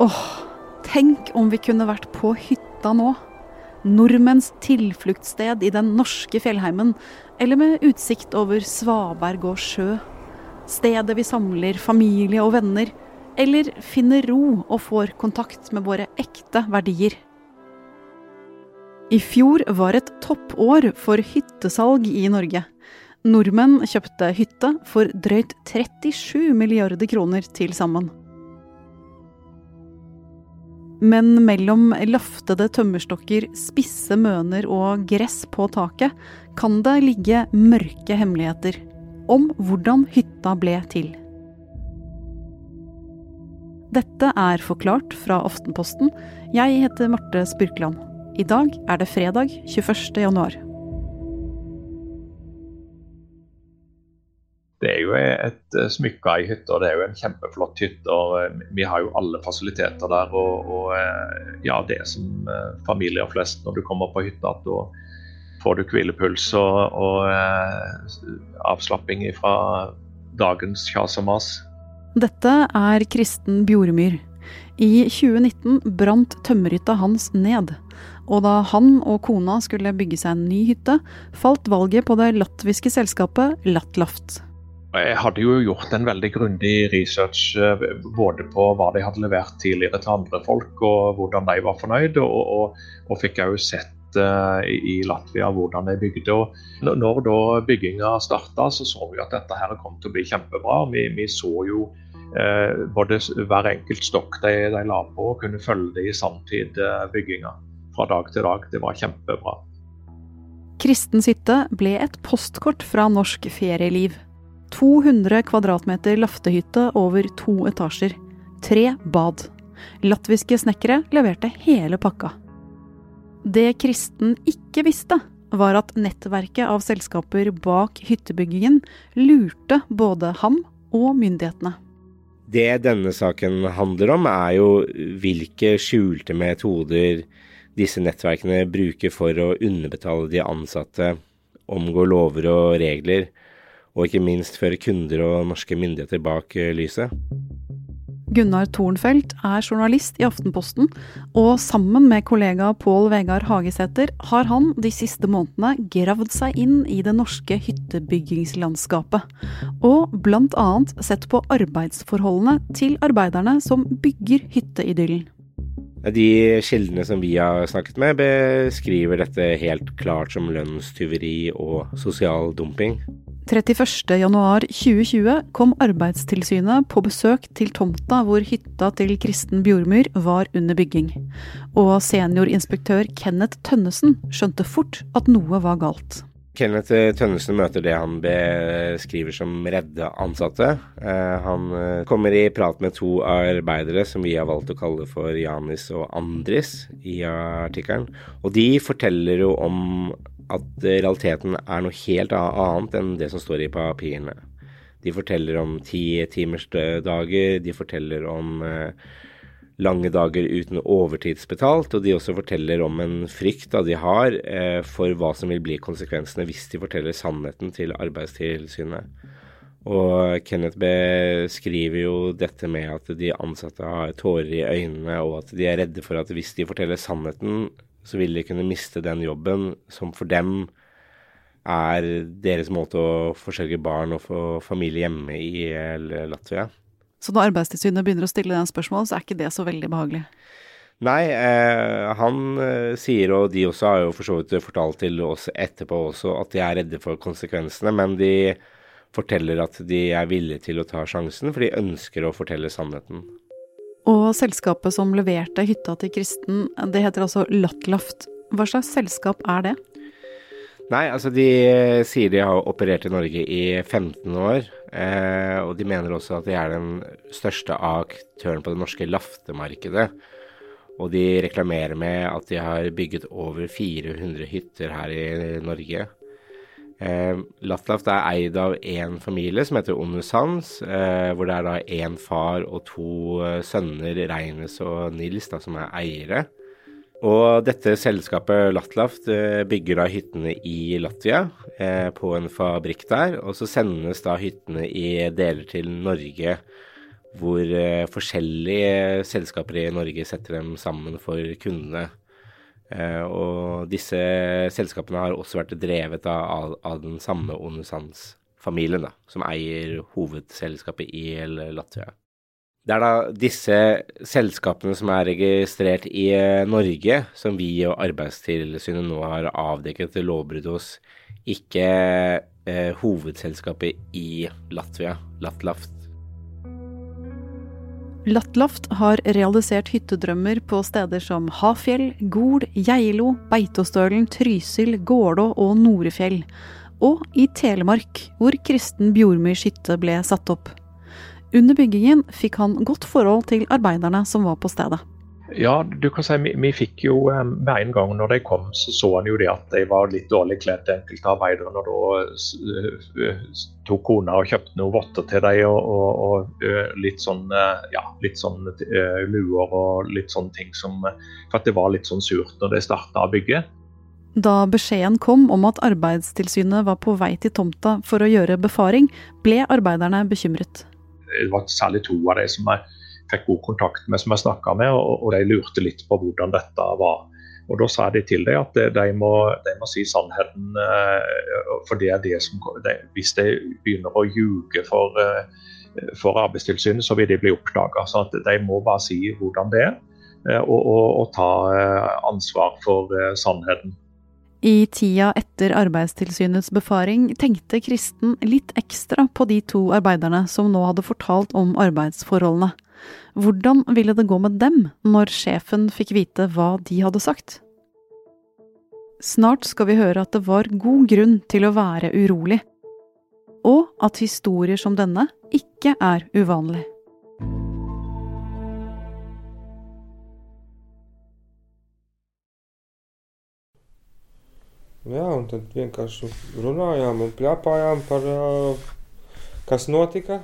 Åh, tenk om vi kunne vært på hytta nå. Nordmenns tilfluktssted i den norske fjellheimen, eller med utsikt over svaberg og sjø. Stedet vi samler familie og venner, eller finner ro og får kontakt med våre ekte verdier. I fjor var et toppår for hyttesalg i Norge. Nordmenn kjøpte hytte for drøyt 37 milliarder kroner til sammen. Men mellom laftede tømmerstokker, spisse møner og gress på taket kan det ligge mørke hemmeligheter om hvordan hytta ble til. Dette er Forklart fra Aftenposten. Jeg heter Marte Spurkland. I dag er det fredag 21. januar. Det er jo et eh, smykke i hytta. Det er jo en kjempeflott hytte. og eh, Vi har jo alle fasiliteter der. Og, og eh, ja, det er som familier flest når du kommer på hytta. at Da får du hvilepuls og, og avslapping fra dagens kjas og mas. Dette er Kristen Bjoremyr. I 2019 brant tømmerhytta hans ned. Og da han og kona skulle bygge seg en ny hytte, falt valget på det latviske selskapet Latlaft. Jeg hadde jo gjort en veldig grundig research eh, både på hva de hadde levert tidligere til andre folk, og hvordan de var fornøyd. Og, og, og fikk jo sett uh, i Latvia hvordan de bygde. Og når da bygginga starta, så så vi at dette her kom til å bli kjempebra. Vi, vi så jo uh, både hver enkelt stokk de, de, la på, og kunne følge det i samtid uh, bygginga fra dag til dag. Det var kjempebra. Kristens hytte ble et postkort fra norsk ferieliv. 200 kvadratmeter laftehytte over to etasjer. Tre bad. Latviske snekkere leverte hele pakka. Det Kristen ikke visste, var at nettverket av selskaper bak hyttebyggingen lurte både ham og myndighetene. Det denne saken handler om, er jo hvilke skjulte metoder disse nettverkene bruker for å underbetale de ansatte, omgå lover og regler, og ikke minst føre kunder og norske myndigheter bak eh, lyset. Gunnar Thornfeldt er journalist i Aftenposten, og sammen med kollega Pål Vegard Hagesæter har han de siste månedene gravd seg inn i det norske hyttebyggingslandskapet, og bl.a. sett på arbeidsforholdene til arbeiderne som bygger hytteidyllen. De kildene som vi har snakket med, beskriver dette helt klart som lønnstyveri og sosial dumping. 31.1.2020 kom Arbeidstilsynet på besøk til tomta hvor hytta til Kristen Bjormyr var under bygging. Og seniorinspektør Kenneth Tønnesen skjønte fort at noe var galt. Kenneth Tønnesen møter det han beskriver som redde ansatte. Eh, han eh, kommer i prat med to arbeidere som vi har valgt å kalle for Janis og Andris i artikkelen. Og de forteller jo om at realiteten er noe helt annet enn det som står i papirene. De forteller om ti timers dager, de forteller om eh, lange dager uten overtidsbetalt, og de også forteller om en frykt de har eh, for hva som vil bli konsekvensene hvis de forteller sannheten til Arbeidstilsynet. Og Kenneth beskriver jo dette med at de ansatte har tårer i øynene, og at de er redde for at hvis de forteller sannheten, så vil de kunne miste den jobben som for dem er deres måte å forsørge barn og få familie hjemme i eh, Latvia. Så når Arbeidstilsynet begynner å stille den spørsmålet, så er ikke det så veldig behagelig? Nei, eh, han eh, sier, og de også har jo for så vidt fortalt til oss etterpå også, at de er redde for konsekvensene. Men de forteller at de er villige til å ta sjansen, for de ønsker å fortelle sannheten. Og selskapet som leverte hytta til Kristen, det heter altså Latlaft. Hva slags selskap er det? Nei, altså de sier de har operert i Norge i 15 år. Eh, og de mener også at de er den største aktøren på det norske laftemarkedet. Og de reklamerer med at de har bygget over 400 hytter her i Norge. Eh, Latlaft er eid av én familie som heter Onusans, eh, hvor det er da én far og to eh, sønner, Reines og Nils, da, som er eiere. Og dette selskapet Latlaft eh, bygger da hyttene i Latvia, eh, på en fabrikk der. Og så sendes da hyttene i deler til Norge. hvor eh, forskjellige selskaper i Norge setter dem sammen for kundene. Og disse selskapene har også vært drevet av, av den samme Onusans-familien, som eier hovedselskapet i Latvia. Det er da disse selskapene som er registrert i eh, Norge, som vi og Arbeidstilsynet nå har avdekket lovbrudd hos, ikke eh, hovedselskapet i Latvia, Latlaft. Latlaft har realisert hyttedrømmer på steder som Hafjell, Gol, Geilo, Beitostølen, Trysil, Gålå og Norefjell. Og i Telemark, hvor Kristen Bjormyrs hytte ble satt opp. Under byggingen fikk han godt forhold til arbeiderne som var på stedet. Ja, du kan si vi, vi fikk jo eh, med en gang når de kom, så så han jo det at de var litt dårlig kledd, enkelte arbeidere. Og da uh, tok kona og kjøpte noen votter til dem, og, og, og uh, litt sånn ja, litt sånn luer og litt sånne ting som For at det var litt sånn surt når de starta bygge. Da beskjeden kom om at Arbeidstilsynet var på vei til tomta for å gjøre befaring, ble arbeiderne bekymret. Det var særlig to av de som jeg fikk god kontakt med, som jeg snakka med, og, og, de lurte litt på hvordan dette var. Og Da sa de til dem at de må, de må si sannheten. Eh, for det er det som, de, Hvis de begynner å ljuge for, eh, for Arbeidstilsynet, så vil de bli oppdaga. De må bare si hvordan det er, eh, og, og, og ta ansvar for sannheten. I tida etter Arbeidstilsynets befaring tenkte Kristen litt ekstra på de to arbeiderne som nå hadde fortalt om arbeidsforholdene. Hvordan ville det gå med dem når sjefen fikk vite hva de hadde sagt? Snart skal vi høre at det var god grunn til å være urolig, og at historier som denne ikke er uvanlig. Jā, un tad vienkārši runājām un plēpājām par, kas notika.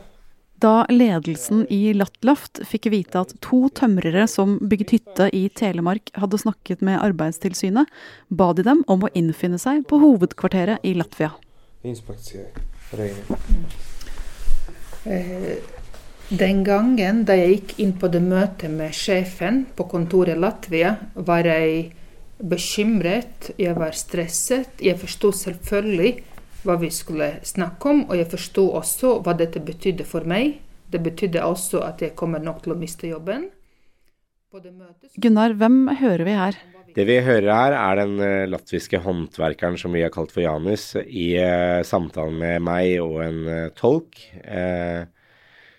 Da ledelsen i Latlaft fikk vite at to tømrere som bygget hytte i Telemark hadde snakket med Arbeidstilsynet, ba de dem om å innfinne seg på hovedkvarteret i Latvia. Eh, den gangen da jeg gikk inn på det møtet med sjefen på kontoret i Latvia, var jeg bekymret, jeg var stresset. Jeg forsto selvfølgelig hva vi skulle snakke om, og jeg forsto også hva dette betydde for meg. Det betydde også at jeg kommer nok til å miste jobben. Gunnar, hvem hører vi her? Det vi hører her, er den uh, latviske håndverkeren som vi har kalt for Janus, i uh, samtalen med meg og en tolk. tolk,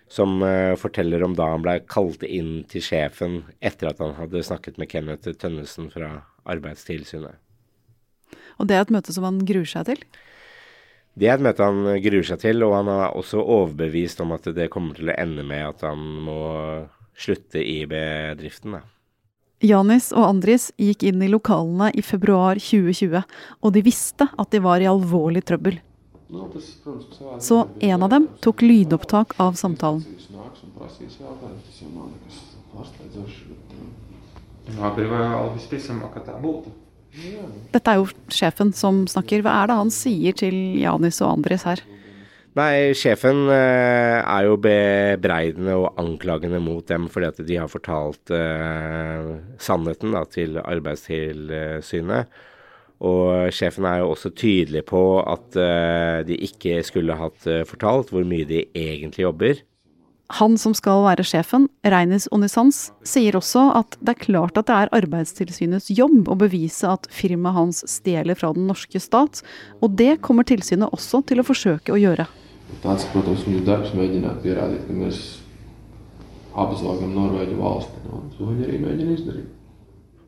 som forteller om da han ble kalt inn til sjefen etter at han hadde snakket med Kenneth Tønnesen fra Arbeidstilsynet. Og det er et møte som han gruer seg til? Det er et møte han gruer seg til, og han er også overbevist om at det kommer til å ende med at han må slutte i bedriften. Da. Janis og Andris gikk inn i lokalene i februar 2020, og de visste at de var i alvorlig trøbbel. Så en av dem tok lydopptak av samtalen. Dette er jo sjefen som snakker. Hva er det han sier til Janis og Andres her? Nei, sjefen eh, er jo bebreidende og anklagende mot dem fordi at de har fortalt eh, sannheten da, til Arbeidstilsynet. Og sjefen er jo også tydelig på at eh, de ikke skulle hatt eh, fortalt hvor mye de egentlig jobber. Han som skal være sjefen, Reinis Onisans, sier også at det er klart at det er Arbeidstilsynets jobb å bevise at firmaet hans stjeler fra den norske stat, og det kommer tilsynet også til å forsøke å gjøre. Tāds,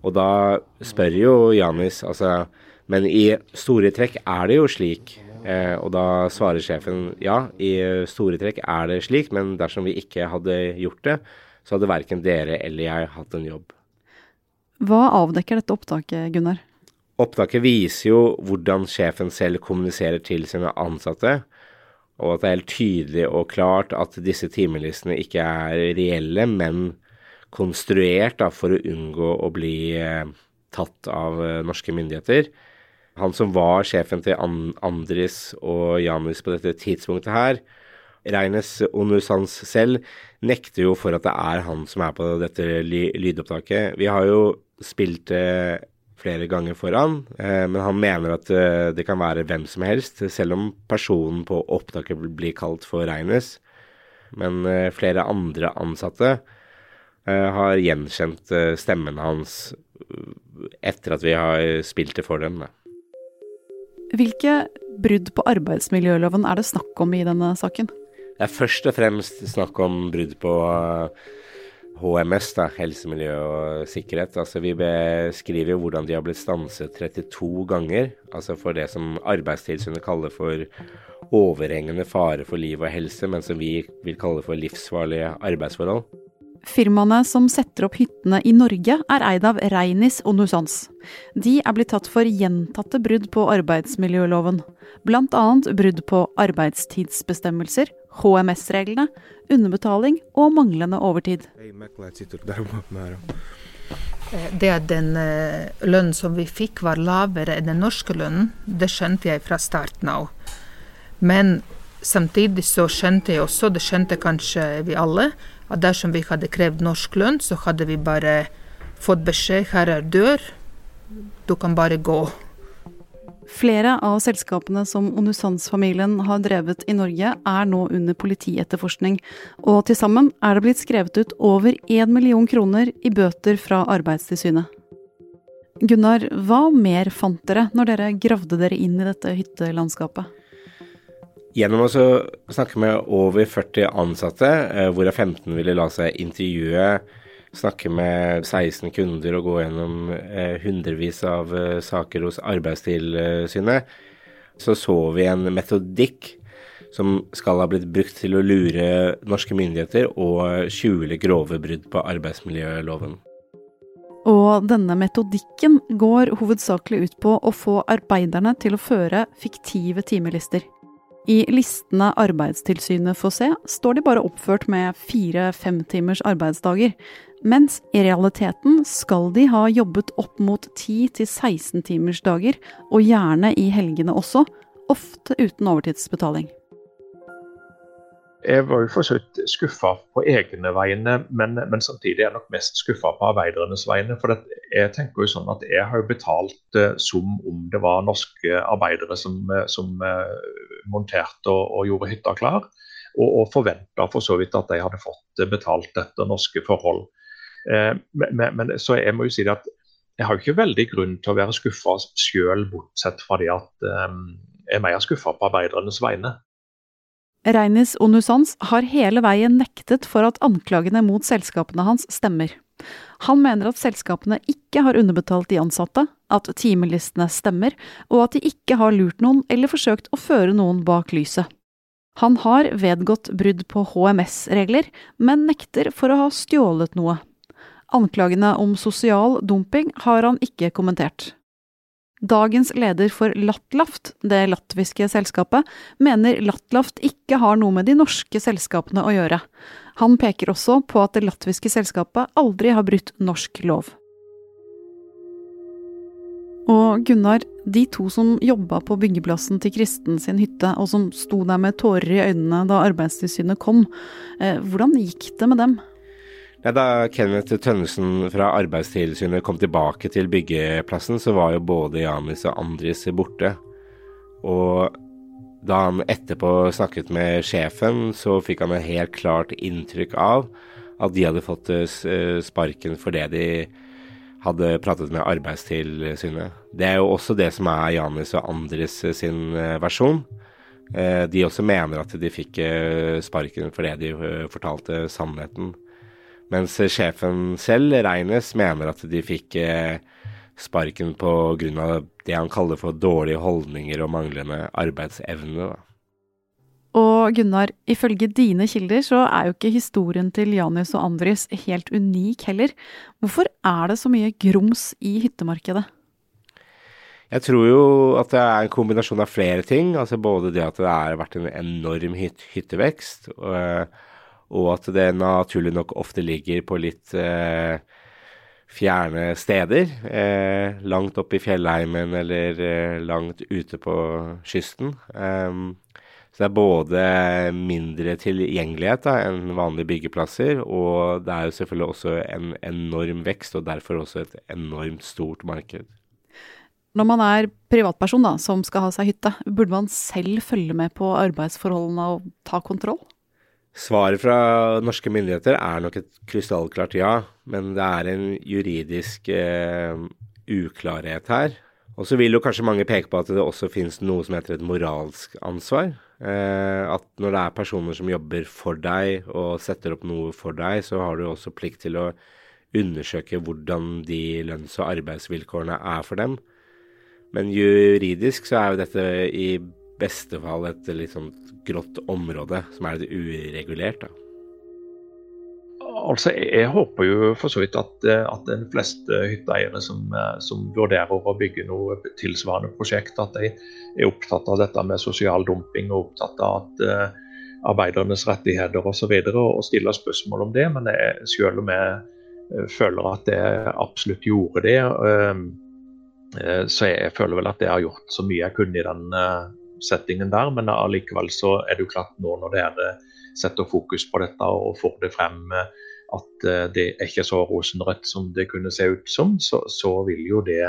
Og da spør jo Janis, altså Men i store trekk er det jo slik Eh, og da svarer sjefen ja, i store trekk er det slik, men dersom vi ikke hadde gjort det, så hadde verken dere eller jeg hatt en jobb. Hva avdekker dette opptaket, Gunnar? Opptaket viser jo hvordan sjefen selv kommuniserer til sine ansatte, og at det er helt tydelig og klart at disse timelistene ikke er reelle, men konstruert da, for å unngå å bli eh, tatt av eh, norske myndigheter. Han som var sjefen til Andris og Janus på dette tidspunktet her, Reines Onusans selv nekter jo for at det er han som er på dette lydopptaket. Vi har jo spilt det flere ganger for han, eh, men han mener at eh, det kan være hvem som helst, selv om personen på opptaket blir kalt for Reines. Men eh, flere andre ansatte eh, har gjenkjent eh, stemmen hans eh, etter at vi har spilt det for dem. Da. Hvilke brudd på arbeidsmiljøloven er det snakk om i denne saken? Det er først og fremst snakk om brudd på HMS, da, helse, miljø og sikkerhet. Altså, vi beskriver hvordan de har blitt stanset 32 ganger, altså for det som Arbeidstilsynet kaller for overhengende fare for liv og helse, men som vi vil kalle for livsfarlige arbeidsforhold. Firmaene som setter opp hyttene i Norge, er eid av Reinis og Nusans. De er blitt tatt for gjentatte brudd på arbeidsmiljøloven, bl.a. brudd på arbeidstidsbestemmelser, HMS-reglene, underbetaling og manglende overtid. Det at den eh, lønnen som vi fikk var lavere enn den norske lønnen, det skjønte jeg fra starten av. Men samtidig så skjønte jeg også, det skjønte kanskje vi alle, at dersom vi hadde krevd norsk lønn, så hadde vi bare fått beskjed her er dør, du kan bare gå. Flere av selskapene som Onusans-familien har drevet i Norge, er nå under politietterforskning, og til sammen er det blitt skrevet ut over én million kroner i bøter fra Arbeidstilsynet. Gunnar, hva mer fant dere når dere gravde dere inn i dette hyttelandskapet? Gjennom å snakke med over 40 ansatte, eh, hvorav 15 ville la seg intervjue, snakke med 16 kunder og gå gjennom eh, hundrevis av eh, saker hos Arbeidstilsynet, så så vi en metodikk som skal ha blitt brukt til å lure norske myndigheter og skjule grove brudd på arbeidsmiljøloven. Og denne metodikken går hovedsakelig ut på å få arbeiderne til å føre fiktive timelister. I listene Arbeidstilsynet får se, står de bare oppført med fire-fem timers arbeidsdager, mens i realiteten skal de ha jobbet opp mot 10-16 timers dager, og gjerne i helgene også, ofte uten overtidsbetaling. Jeg var jo for så vidt skuffa på egne vegne, men, men, samtidig er jeg nok mest skuffa på arbeidernes vegne. For jeg tenker jo sånn at jeg har jo betalt uh, som om det var norske arbeidere som, uh, som uh, monterte og, og, gjorde hytta klar. Og, og forventa for så vidt at de hadde fått betalt etter norske forhold. Men, men, så jeg må jo si det at jeg har jo ikke veldig grunn til å være skuffa sjøl, bortsett fra det at um, jeg er mer skuffa på arbeidernes vegne. Reinis Onusans har hele veien nektet for at anklagene mot selskapene hans stemmer. Han mener at selskapene ikke har underbetalt de ansatte, at timelistene stemmer, og at de ikke har lurt noen eller forsøkt å føre noen bak lyset. Han har vedgått brudd på HMS-regler, men nekter for å ha stjålet noe. Anklagene om sosial dumping har han ikke kommentert. Dagens leder for Latlaft, det latviske selskapet, mener Latlaft ikke har noe med de norske selskapene å gjøre. Han peker også på at det latviske selskapet aldri har brutt norsk lov. Og Gunnar, de to som jobba på byggeplassen til Kristen sin hytte, og som sto der med tårer i øynene da Arbeidstilsynet kom, eh, hvordan gikk det med dem? Ja, da Kenneth Tønnesen fra Arbeidstilsynet kom tilbake til byggeplassen, så var jo både Janis og Andris borte. Og da han etterpå snakket med sjefen, så fikk han et helt klart inntrykk av at de hadde fått eh, sparken for det de hadde pratet med Arbeidstilsynet. Det er jo også det som er Janis og Andris sin eh, versjon. Eh, de også mener at de fikk sparken fordi de fortalte sannheten. Mens sjefen selv, Reines, mener at de fikk eh, sparken pga. det han kaller for dårlige holdninger og manglende arbeidsevne. Da. Og Gunnar, ifølge dine kilder så er jo ikke historien til Janius og Andris helt unik heller. Hvorfor er det så mye grums i hyttemarkedet? Jeg tror jo at det er en kombinasjon av flere ting. Altså både det at det har vært en enorm hyt hyttevekst. og og at det naturlig nok ofte ligger på litt eh, fjerne steder. Eh, langt oppe i fjellheimen eller eh, langt ute på kysten. Ehm, Så det er både mindre tilgjengelighet da, enn vanlige byggeplasser, og det er jo selvfølgelig også en enorm vekst, og derfor også et enormt stort marked. Når man er privatperson da, som skal ha seg hytte, burde man selv følge med på arbeidsforholdene og ta kontroll? Svaret fra norske myndigheter er nok et krystallklart ja, men det er en juridisk eh, uklarhet her. Og så vil jo kanskje mange peke på at det også finnes noe som heter et moralsk ansvar. Eh, at når det er personer som jobber for deg og setter opp noe for deg, så har du også plikt til å undersøke hvordan de lønns- og arbeidsvilkårene er for dem. Men juridisk så er jo dette i beste fall et litt sånn grått område, som er litt uregulert. da. Altså, Jeg håper jo for så vidt at, eh, at de fleste hytteeiere som, eh, som, vurderer å bygge noe tilsvarende prosjekt, at de er opptatt av dette med sosial dumping og opptatt av at uh, arbeidernes rettigheter osv. Og, så og stiller spørsmål om det. Men jeg, selv om jeg føler at jeg absolutt gjorde det, uh, så jeg føler vel at jeg har gjort så mye jeg kunne i den settingen der. Men allikevel så er det jo klart nå når dere setter fokus på dette og får det frem at eh, det er ikke så rosenrødt som det kunne se ut som, så, så vil jo det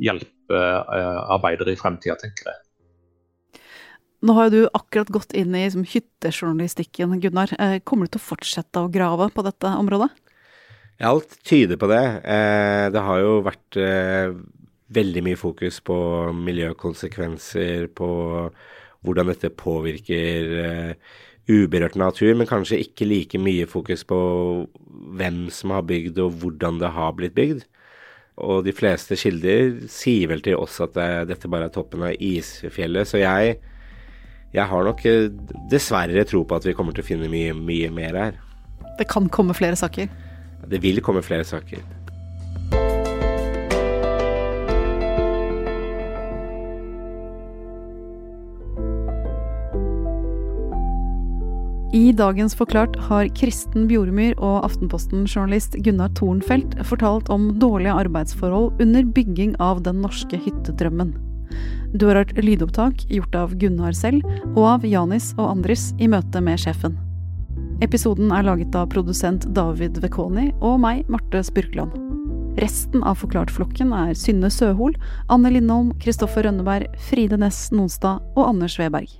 hjelpe eh, arbeidere i fremtida, tenker jeg. Nå har jo du akkurat gått inn i liksom, hyttejournalistikken, Gunnar. Eh, kommer du til å fortsette å grave på dette området? Alt tyder på det. Det har jo vært veldig mye fokus på miljøkonsekvenser, på hvordan dette påvirker uberørt natur, men kanskje ikke like mye fokus på hvem som har bygd og hvordan det har blitt bygd. Og de fleste kilder sier vel til oss at det, dette bare er toppen av isfjellet, så jeg, jeg har nok eh, dessverre tro på at vi kommer til å finne mye, mye mer her. Det kan komme flere saker? Det vil komme flere saker. I dagens Forklart har Kristen Bjoremyr og Aftenposten-journalist Gunnar Thornfeldt fortalt om dårlige arbeidsforhold under bygging av den norske hyttedrømmen. Du har hørt lydopptak gjort av Gunnar selv og av Janis og Andris i møte med sjefen. Episoden er laget av produsent David Vekoni og meg, Marte Spurkland. Resten av Forklart-flokken er Synne Søhol, Anne Lindholm, Kristoffer Rønneberg, Fride Næss Nonstad og Anders Weberg.